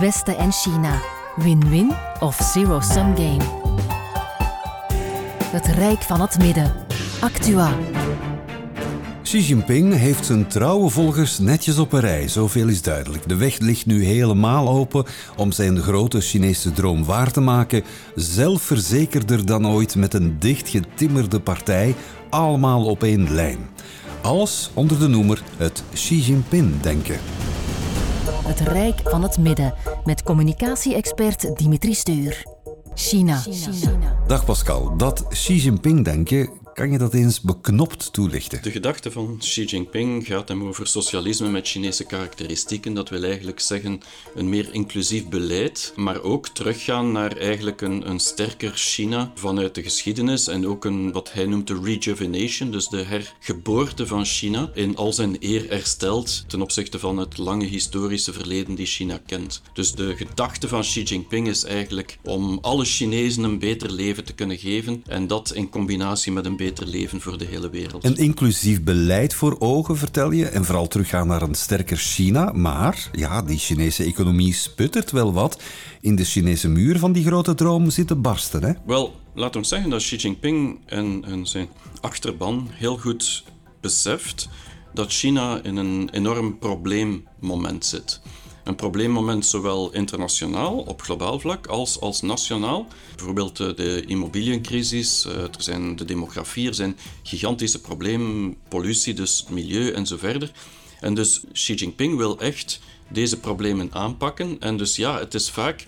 Westen en China. Win-win of zero-sum game. Het Rijk van het Midden. Actua. Xi Jinping heeft zijn trouwe volgers netjes op een rij, zoveel is duidelijk. De weg ligt nu helemaal open om zijn grote Chinese droom waar te maken, zelfverzekerder dan ooit met een dichtgetimmerde partij, allemaal op één lijn. Alles onder de noemer het Xi Jinping-denken. Het Rijk van het Midden met communicatie-expert Dimitri Stuur. China. Dag Pascal, dat Xi Jinping-denken kan je dat eens beknopt toelichten? De gedachte van Xi Jinping gaat hem over socialisme met Chinese karakteristieken. Dat wil eigenlijk zeggen een meer inclusief beleid, maar ook teruggaan naar eigenlijk een, een sterker China vanuit de geschiedenis en ook een wat hij noemt de rejuvenation, dus de hergeboorte van China in al zijn eer hersteld ten opzichte van het lange historische verleden die China kent. Dus de gedachte van Xi Jinping is eigenlijk om alle Chinezen een beter leven te kunnen geven en dat in combinatie met een beter leven voor de hele wereld. Een inclusief beleid voor ogen, vertel je, en vooral teruggaan naar een sterker China. Maar ja, die Chinese economie sputtert wel wat in de Chinese muur van die grote droom zitten barsten. Hè? Wel, laat ons zeggen dat Xi Jinping en, en zijn achterban heel goed beseft dat China in een enorm probleemmoment zit. Een probleemmoment zowel internationaal op globaal vlak als, als nationaal. Bijvoorbeeld eh, de immobiliëncrisis, eh, er zijn de demografie, er zijn gigantische problemen, pollutie, dus milieu en zo verder. En dus Xi Jinping wil echt deze problemen aanpakken. En dus ja, het is vaak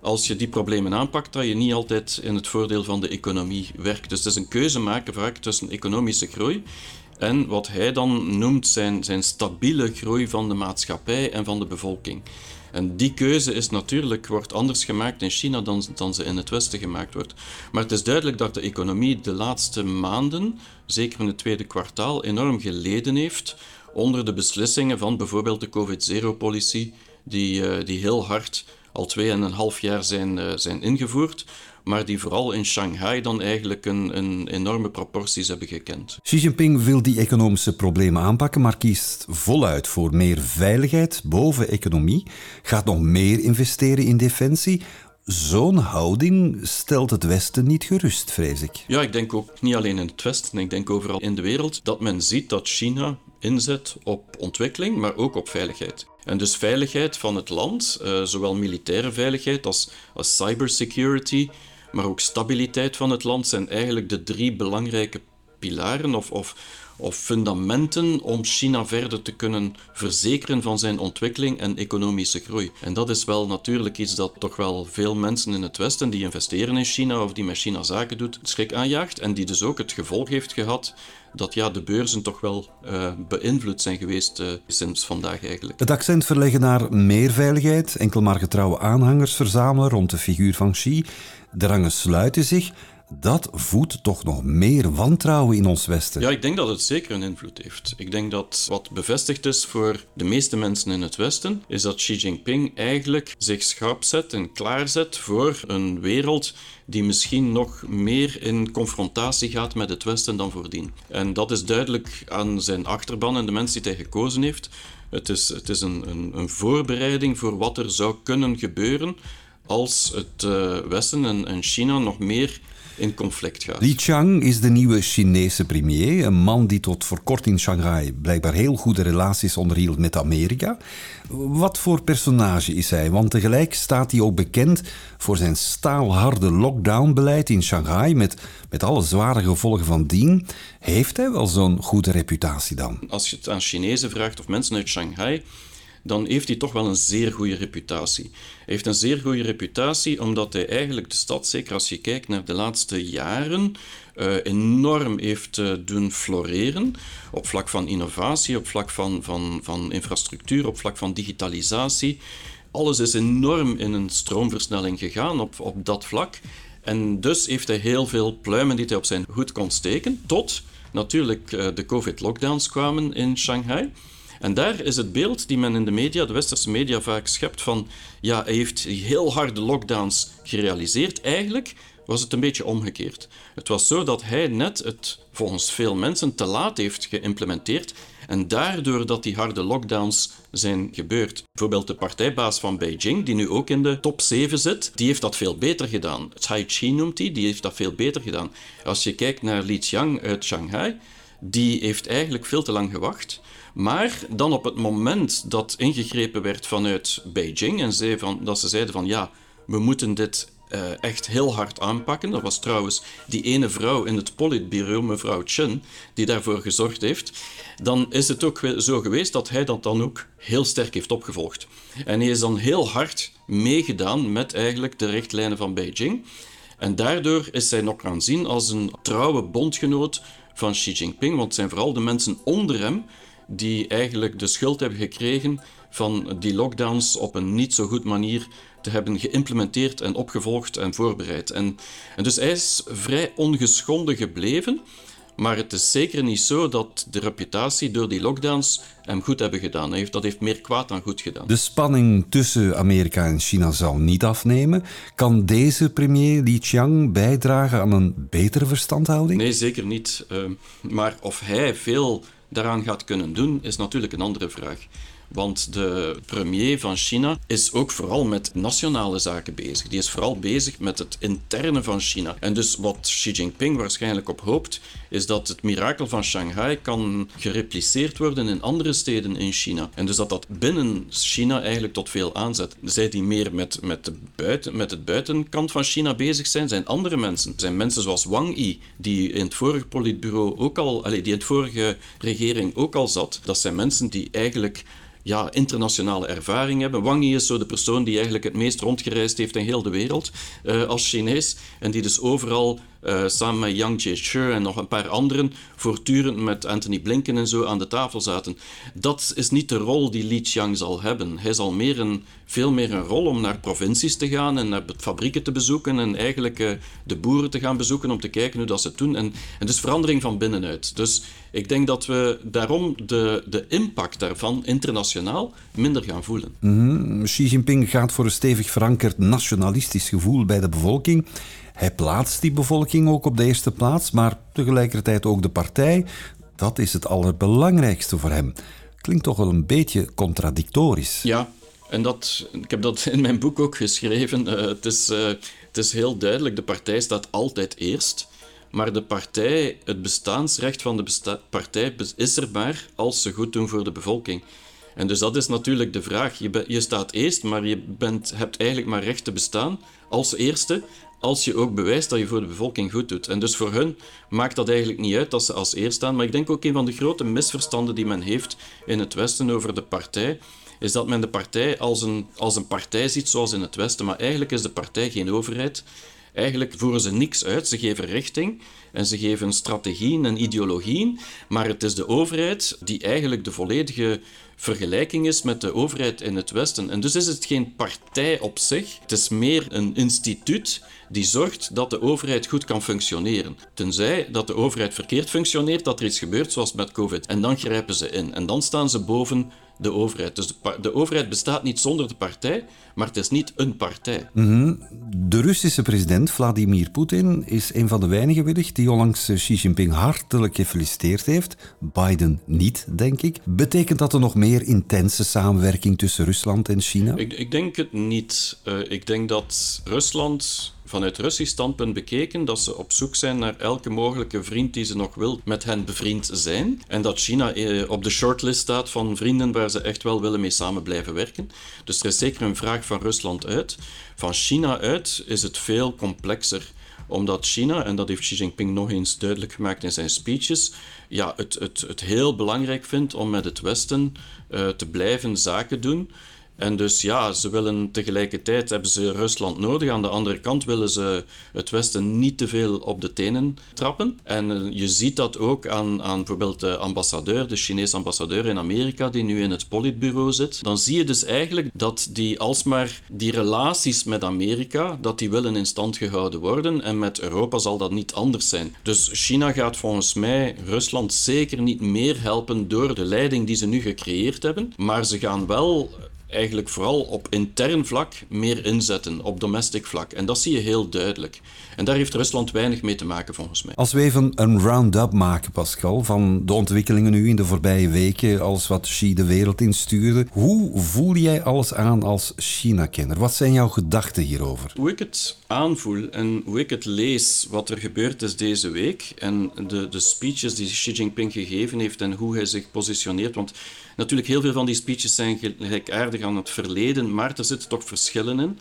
als je die problemen aanpakt, dat je niet altijd in het voordeel van de economie werkt. Dus het is een keuze maken vaak tussen economische groei en wat hij dan noemt zijn, zijn stabiele groei van de maatschappij en van de bevolking. En die keuze is natuurlijk, wordt anders gemaakt in China dan, dan ze in het Westen gemaakt wordt. Maar het is duidelijk dat de economie de laatste maanden, zeker in het tweede kwartaal, enorm geleden heeft onder de beslissingen van bijvoorbeeld de COVID-0-policy, die, uh, die heel hard al tweeënhalf jaar zijn, uh, zijn ingevoerd maar die vooral in Shanghai dan eigenlijk een, een enorme proporties hebben gekend. Xi Jinping wil die economische problemen aanpakken, maar kiest voluit voor meer veiligheid boven economie, gaat nog meer investeren in defensie. Zo'n houding stelt het Westen niet gerust, vrees ik. Ja, ik denk ook niet alleen in het Westen, ik denk overal in de wereld dat men ziet dat China inzet op ontwikkeling, maar ook op veiligheid. En dus veiligheid van het land, uh, zowel militaire veiligheid als, als cybersecurity, maar ook stabiliteit van het land zijn eigenlijk de drie belangrijke pilaren of, of, of fundamenten om China verder te kunnen verzekeren van zijn ontwikkeling en economische groei. En dat is wel natuurlijk iets dat toch wel veel mensen in het Westen die investeren in China of die met China zaken doet, schrik aanjaagt en die dus ook het gevolg heeft gehad dat ja, de beurzen toch wel uh, beïnvloed zijn geweest uh, sinds vandaag eigenlijk. Het accent verleggen naar meer veiligheid, enkel maar getrouwe aanhangers verzamelen rond de figuur van Xi. De rangen sluiten zich. Dat voedt toch nog meer wantrouwen in ons Westen. Ja, ik denk dat het zeker een invloed heeft. Ik denk dat wat bevestigd is voor de meeste mensen in het Westen, is dat Xi Jinping eigenlijk zich schrap zet en klaarzet voor een wereld die misschien nog meer in confrontatie gaat met het Westen dan voordien. En dat is duidelijk aan zijn achterban en de mensen die hij gekozen heeft. Het is, het is een, een, een voorbereiding voor wat er zou kunnen gebeuren als het uh, Westen en, en China nog meer in conflict gaat. Li Chang is de nieuwe Chinese premier. Een man die tot voor kort in Shanghai blijkbaar heel goede relaties onderhield met Amerika. Wat voor personage is hij? Want tegelijk staat hij ook bekend voor zijn staalharde lockdownbeleid in Shanghai. Met, met alle zware gevolgen van dien. Heeft hij wel zo'n goede reputatie dan? Als je het aan Chinezen vraagt of mensen uit Shanghai dan heeft hij toch wel een zeer goede reputatie. Hij heeft een zeer goede reputatie omdat hij eigenlijk de stad, zeker als je kijkt naar de laatste jaren, uh, enorm heeft uh, doen floreren op vlak van innovatie, op vlak van, van, van infrastructuur, op vlak van digitalisatie. Alles is enorm in een stroomversnelling gegaan op, op dat vlak. En dus heeft hij heel veel pluimen die hij op zijn hoed kon steken, tot natuurlijk uh, de COVID-lockdowns kwamen in Shanghai. En daar is het beeld die men in de media, de westerse media, vaak schept van ja, hij heeft heel harde lockdowns gerealiseerd. Eigenlijk was het een beetje omgekeerd. Het was zo dat hij net het volgens veel mensen te laat heeft geïmplementeerd en daardoor dat die harde lockdowns zijn gebeurd. Bijvoorbeeld de partijbaas van Beijing, die nu ook in de top 7 zit, die heeft dat veel beter gedaan. Tsai Chi noemt hij, die heeft dat veel beter gedaan. Als je kijkt naar Li Qiang uit Shanghai, die heeft eigenlijk veel te lang gewacht. Maar dan op het moment dat ingegrepen werd vanuit Beijing en zei van, dat ze zeiden van ja, we moeten dit uh, echt heel hard aanpakken. Dat was trouwens die ene vrouw in het politbureau, mevrouw Chen, die daarvoor gezorgd heeft. Dan is het ook zo geweest dat hij dat dan ook heel sterk heeft opgevolgd. En hij is dan heel hard meegedaan met eigenlijk de richtlijnen van Beijing. En daardoor is hij nog aanzien als een trouwe bondgenoot van Xi Jinping, want het zijn vooral de mensen onder hem die eigenlijk de schuld hebben gekregen van die lockdowns op een niet zo goed manier te hebben geïmplementeerd en opgevolgd en voorbereid. En, en dus hij is vrij ongeschonden gebleven. Maar het is zeker niet zo dat de reputatie door die lockdowns hem goed hebben gedaan. Hij heeft, dat heeft meer kwaad dan goed gedaan. De spanning tussen Amerika en China zal niet afnemen. Kan deze premier Li Qiang bijdragen aan een betere verstandhouding? Nee, zeker niet. Uh, maar of hij veel daaraan gaat kunnen doen, is natuurlijk een andere vraag. Want de premier van China is ook vooral met nationale zaken bezig. Die is vooral bezig met het interne van China. En dus wat Xi Jinping waarschijnlijk op hoopt, is dat het mirakel van Shanghai kan gerepliceerd worden in andere steden in China. En dus dat dat binnen China eigenlijk tot veel aanzet. Zij die meer met, met, de buiten, met het buitenkant van China bezig zijn, zijn andere mensen. Zijn mensen zoals Wang Yi, die in het vorige politbureau ook al, die in het vorige regering ook al zat. Dat zijn mensen die eigenlijk ja, internationale ervaring hebben. Wang Yi is zo de persoon die eigenlijk het meest rondgereisd heeft in heel de wereld uh, als Chinees. En die dus overal uh, samen met Yang Jiechi en nog een paar anderen voortdurend met Anthony Blinken en zo aan de tafel zaten. Dat is niet de rol die Li Qiang zal hebben. Hij zal meer een, veel meer een rol om naar provincies te gaan en naar fabrieken te bezoeken en eigenlijk uh, de boeren te gaan bezoeken om te kijken hoe dat ze het doen. En, en dus verandering van binnenuit. Dus ik denk dat we daarom de, de impact daarvan internationaal minder gaan voelen. -hmm. Xi Jinping gaat voor een stevig verankerd nationalistisch gevoel bij de bevolking. Hij plaatst die bevolking ook op de eerste plaats, maar tegelijkertijd ook de partij. Dat is het allerbelangrijkste voor hem. Klinkt toch wel een beetje contradictorisch. Ja, en dat, ik heb dat in mijn boek ook geschreven. Uh, het, is, uh, het is heel duidelijk, de partij staat altijd eerst. Maar de partij, het bestaansrecht van de partij is er maar als ze goed doen voor de bevolking. En dus dat is natuurlijk de vraag. Je, je staat eerst, maar je bent, hebt eigenlijk maar recht te bestaan als eerste als je ook bewijst dat je voor de bevolking goed doet. En dus voor hun maakt dat eigenlijk niet uit dat ze als eerst staan. Maar ik denk ook een van de grote misverstanden die men heeft in het Westen over de partij, is dat men de partij als een, als een partij ziet zoals in het Westen. Maar eigenlijk is de partij geen overheid. Eigenlijk voeren ze niks uit. Ze geven richting en ze geven strategieën en ideologieën. Maar het is de overheid die eigenlijk de volledige vergelijking is met de overheid in het Westen. En dus is het geen partij op zich. Het is meer een instituut die zorgt dat de overheid goed kan functioneren. Tenzij dat de overheid verkeerd functioneert, dat er iets gebeurt zoals met COVID. En dan grijpen ze in. En dan staan ze boven de overheid. Dus de, de, overheid bestaat niet zonder de partij, maar het is niet een partij. Mm -hmm. De Russische president Vladimir Poetin is een van de weinigen wellicht die onlangs Xi Jinping hartelijk gefeliciteerd heeft. Biden niet, denk ik. Betekent dat er nog meer intense samenwerking tussen Rusland en China? Ik, ik denk het niet. Uh, ik denk dat Rusland vanuit Russisch standpunt bekeken dat ze op zoek zijn naar elke mogelijke vriend die ze nog wil met hen bevriend zijn. En dat China eh, op de shortlist staat van vrienden waar ze echt wel willen mee samen blijven werken. Dus er is zeker een vraag van Rusland uit. Van China uit is het veel complexer omdat China, en dat heeft Xi Jinping nog eens duidelijk gemaakt in zijn speeches, ja, het, het, het heel belangrijk vindt om met het Westen uh, te blijven zaken doen. En dus ja, ze willen tegelijkertijd hebben ze Rusland nodig. Aan de andere kant willen ze het Westen niet te veel op de tenen trappen. En eh, je ziet dat ook aan, aan bijvoorbeeld de ambassadeur, de Chinese ambassadeur in Amerika, die nu in het politbureau zit. Dan zie je dus eigenlijk dat die alsmaar die relaties met Amerika, dat die willen in stand gehouden worden. En met Europa zal dat niet anders zijn. Dus China gaat volgens mij Rusland zeker niet meer helpen door de leiding die ze nu gecreëerd hebben. Maar ze gaan wel eigenlijk vooral op intern vlak meer inzetten, op domestic vlak. En dat zie je heel duidelijk. En daar heeft Rusland weinig mee te maken, volgens mij. Als we even een round-up maken, Pascal, van de ontwikkelingen nu in de voorbije weken, alles wat Xi de wereld instuurde, hoe voel jij alles aan als China-kenner? Wat zijn jouw gedachten hierover? Hoe ik het aanvoel en hoe ik het lees, wat er gebeurd is deze week en de, de speeches die Xi Jinping gegeven heeft en hoe hij zich positioneert, want natuurlijk heel veel van die speeches zijn gelijkaardig aan het verleden, maar er zitten toch verschillen in.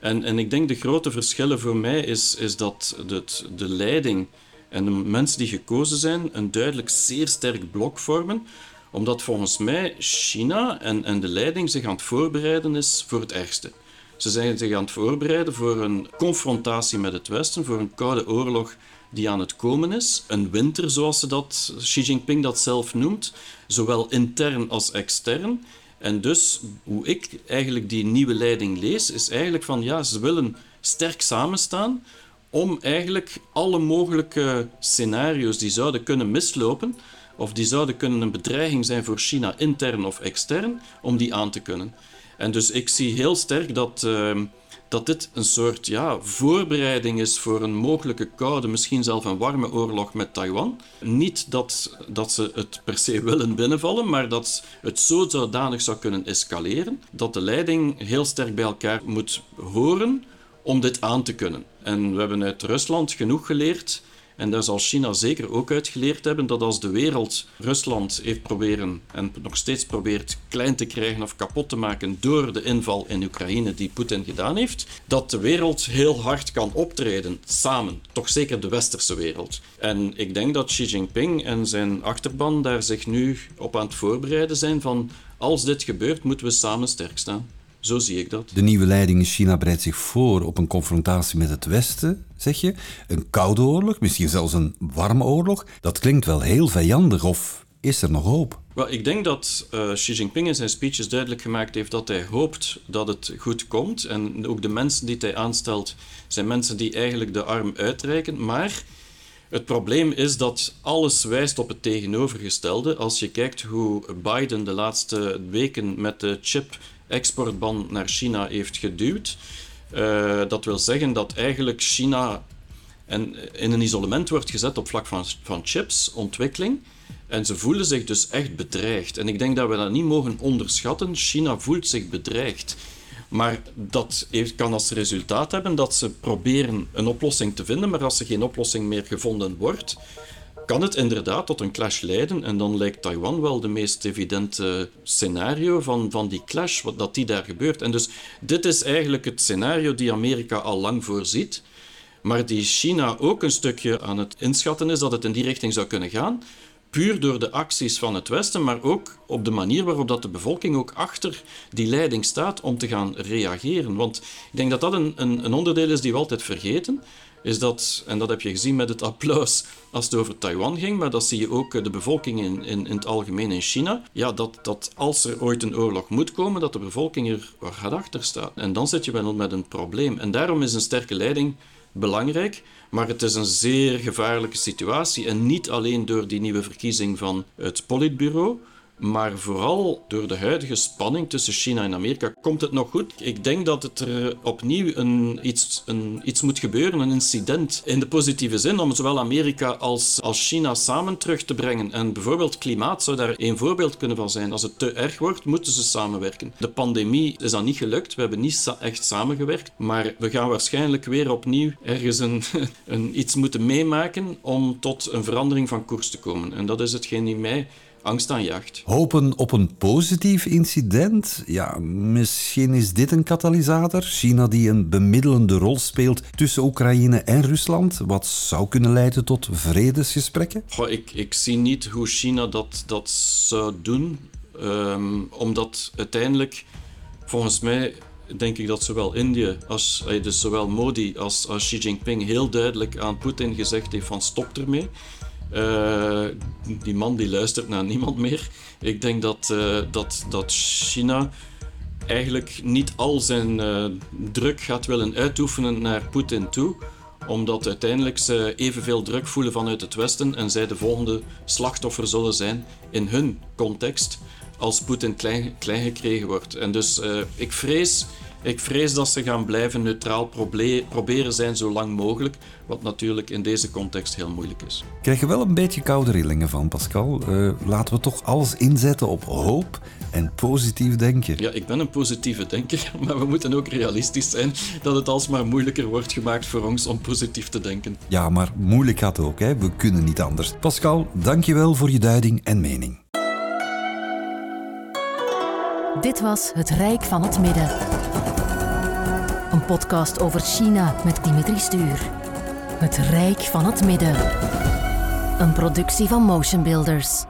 En, en ik denk de grote verschillen voor mij is, is dat de, de leiding en de mensen die gekozen zijn een duidelijk zeer sterk blok vormen, omdat volgens mij China en, en de leiding zich aan het voorbereiden is voor het ergste. Ze zijn zich aan het voorbereiden voor een confrontatie met het Westen, voor een koude oorlog die aan het komen is. Een winter, zoals ze dat, Xi Jinping dat zelf noemt, zowel intern als extern. En dus, hoe ik eigenlijk die nieuwe leiding lees, is eigenlijk van ja, ze willen sterk samenstaan om eigenlijk alle mogelijke scenario's die zouden kunnen mislopen, of die zouden kunnen een bedreiging zijn voor China intern of extern, om die aan te kunnen. En dus ik zie heel sterk dat, uh, dat dit een soort ja, voorbereiding is voor een mogelijke koude, misschien zelfs een warme oorlog met Taiwan. Niet dat, dat ze het per se willen binnenvallen, maar dat het zo zodanig zou kunnen escaleren dat de leiding heel sterk bij elkaar moet horen om dit aan te kunnen. En we hebben uit Rusland genoeg geleerd en daar zal China zeker ook uit geleerd hebben dat als de wereld Rusland heeft proberen en nog steeds probeert klein te krijgen of kapot te maken door de inval in Oekraïne die Poetin gedaan heeft, dat de wereld heel hard kan optreden samen, toch zeker de westerse wereld. En ik denk dat Xi Jinping en zijn achterban daar zich nu op aan het voorbereiden zijn van als dit gebeurt, moeten we samen sterk staan. Zo zie ik dat. De nieuwe leiding in China bereidt zich voor op een confrontatie met het Westen, zeg je. Een koude oorlog, misschien zelfs een warme oorlog. Dat klinkt wel heel vijandig, of is er nog hoop? Wel, ik denk dat uh, Xi Jinping in zijn speeches duidelijk gemaakt heeft dat hij hoopt dat het goed komt. En ook de mensen die hij aanstelt zijn mensen die eigenlijk de arm uitreiken. Maar het probleem is dat alles wijst op het tegenovergestelde. Als je kijkt hoe Biden de laatste weken met de chip exportban naar China heeft geduwd. Uh, dat wil zeggen dat eigenlijk China en in een isolement wordt gezet op vlak van, van chips, ontwikkeling. En ze voelen zich dus echt bedreigd. En ik denk dat we dat niet mogen onderschatten. China voelt zich bedreigd. Maar dat kan als resultaat hebben dat ze proberen een oplossing te vinden, maar als er geen oplossing meer gevonden wordt, kan het inderdaad tot een clash leiden. En dan lijkt Taiwan wel de meest evidente scenario van, van die clash, wat, dat die daar gebeurt. En dus dit is eigenlijk het scenario die Amerika al lang voorziet, maar die China ook een stukje aan het inschatten is dat het in die richting zou kunnen gaan. Puur door de acties van het Westen, maar ook op de manier waarop dat de bevolking ook achter die leiding staat om te gaan reageren. Want ik denk dat dat een, een, een onderdeel is die we altijd vergeten is dat, en dat heb je gezien met het applaus als het over Taiwan ging, maar dat zie je ook de bevolking in, in, in het algemeen in China, ja, dat, dat als er ooit een oorlog moet komen, dat de bevolking er hard achter staat. En dan zit je wel met een probleem. En daarom is een sterke leiding belangrijk, maar het is een zeer gevaarlijke situatie. En niet alleen door die nieuwe verkiezing van het politbureau, maar vooral door de huidige spanning tussen China en Amerika komt het nog goed. Ik denk dat het er opnieuw een, iets, een, iets moet gebeuren, een incident in de positieve zin, om zowel Amerika als, als China samen terug te brengen. En bijvoorbeeld klimaat zou daar een voorbeeld kunnen van zijn. Als het te erg wordt, moeten ze samenwerken. De pandemie is dan niet gelukt. We hebben niet echt samengewerkt. Maar we gaan waarschijnlijk weer opnieuw ergens een, een, iets moeten meemaken om tot een verandering van koers te komen. En dat is hetgeen die mij angst aanjaagt. Hopen op een positief incident? Ja, misschien is dit een katalysator. China die een bemiddelende rol speelt tussen Oekraïne en Rusland, wat zou kunnen leiden tot vredesgesprekken? Goh, ik, ik zie niet hoe China dat, dat zou doen, um, omdat uiteindelijk, volgens mij, denk ik dat zowel Indië als dus zowel Modi als, als Xi Jinping heel duidelijk aan Poetin gezegd heeft van stop ermee. Uh, die man die luistert naar niemand meer. Ik denk dat, uh, dat, dat China eigenlijk niet al zijn uh, druk gaat willen uitoefenen naar Poetin toe omdat uiteindelijk ze evenveel druk voelen vanuit het Westen en zij de volgende slachtoffer zullen zijn in hun context als Poetin klein, klein gekregen wordt. En dus ik vrees ik vrees dat ze gaan blijven neutraal proberen zijn zo lang mogelijk, wat natuurlijk in deze context heel moeilijk is. Ik krijg je wel een beetje koude rillingen van, Pascal. Uh, laten we toch alles inzetten op hoop en positief denken. Ja, ik ben een positieve denker, maar we moeten ook realistisch zijn dat het alsmaar moeilijker wordt gemaakt voor ons om positief te denken. Ja, maar moeilijk gaat ook, hè? we kunnen niet anders. Pascal, dankjewel voor je duiding en mening. Dit was Het Rijk van het Midden. Een podcast over China met Dimitri Stuur. Het Rijk van het Midden. Een productie van Motion Builders.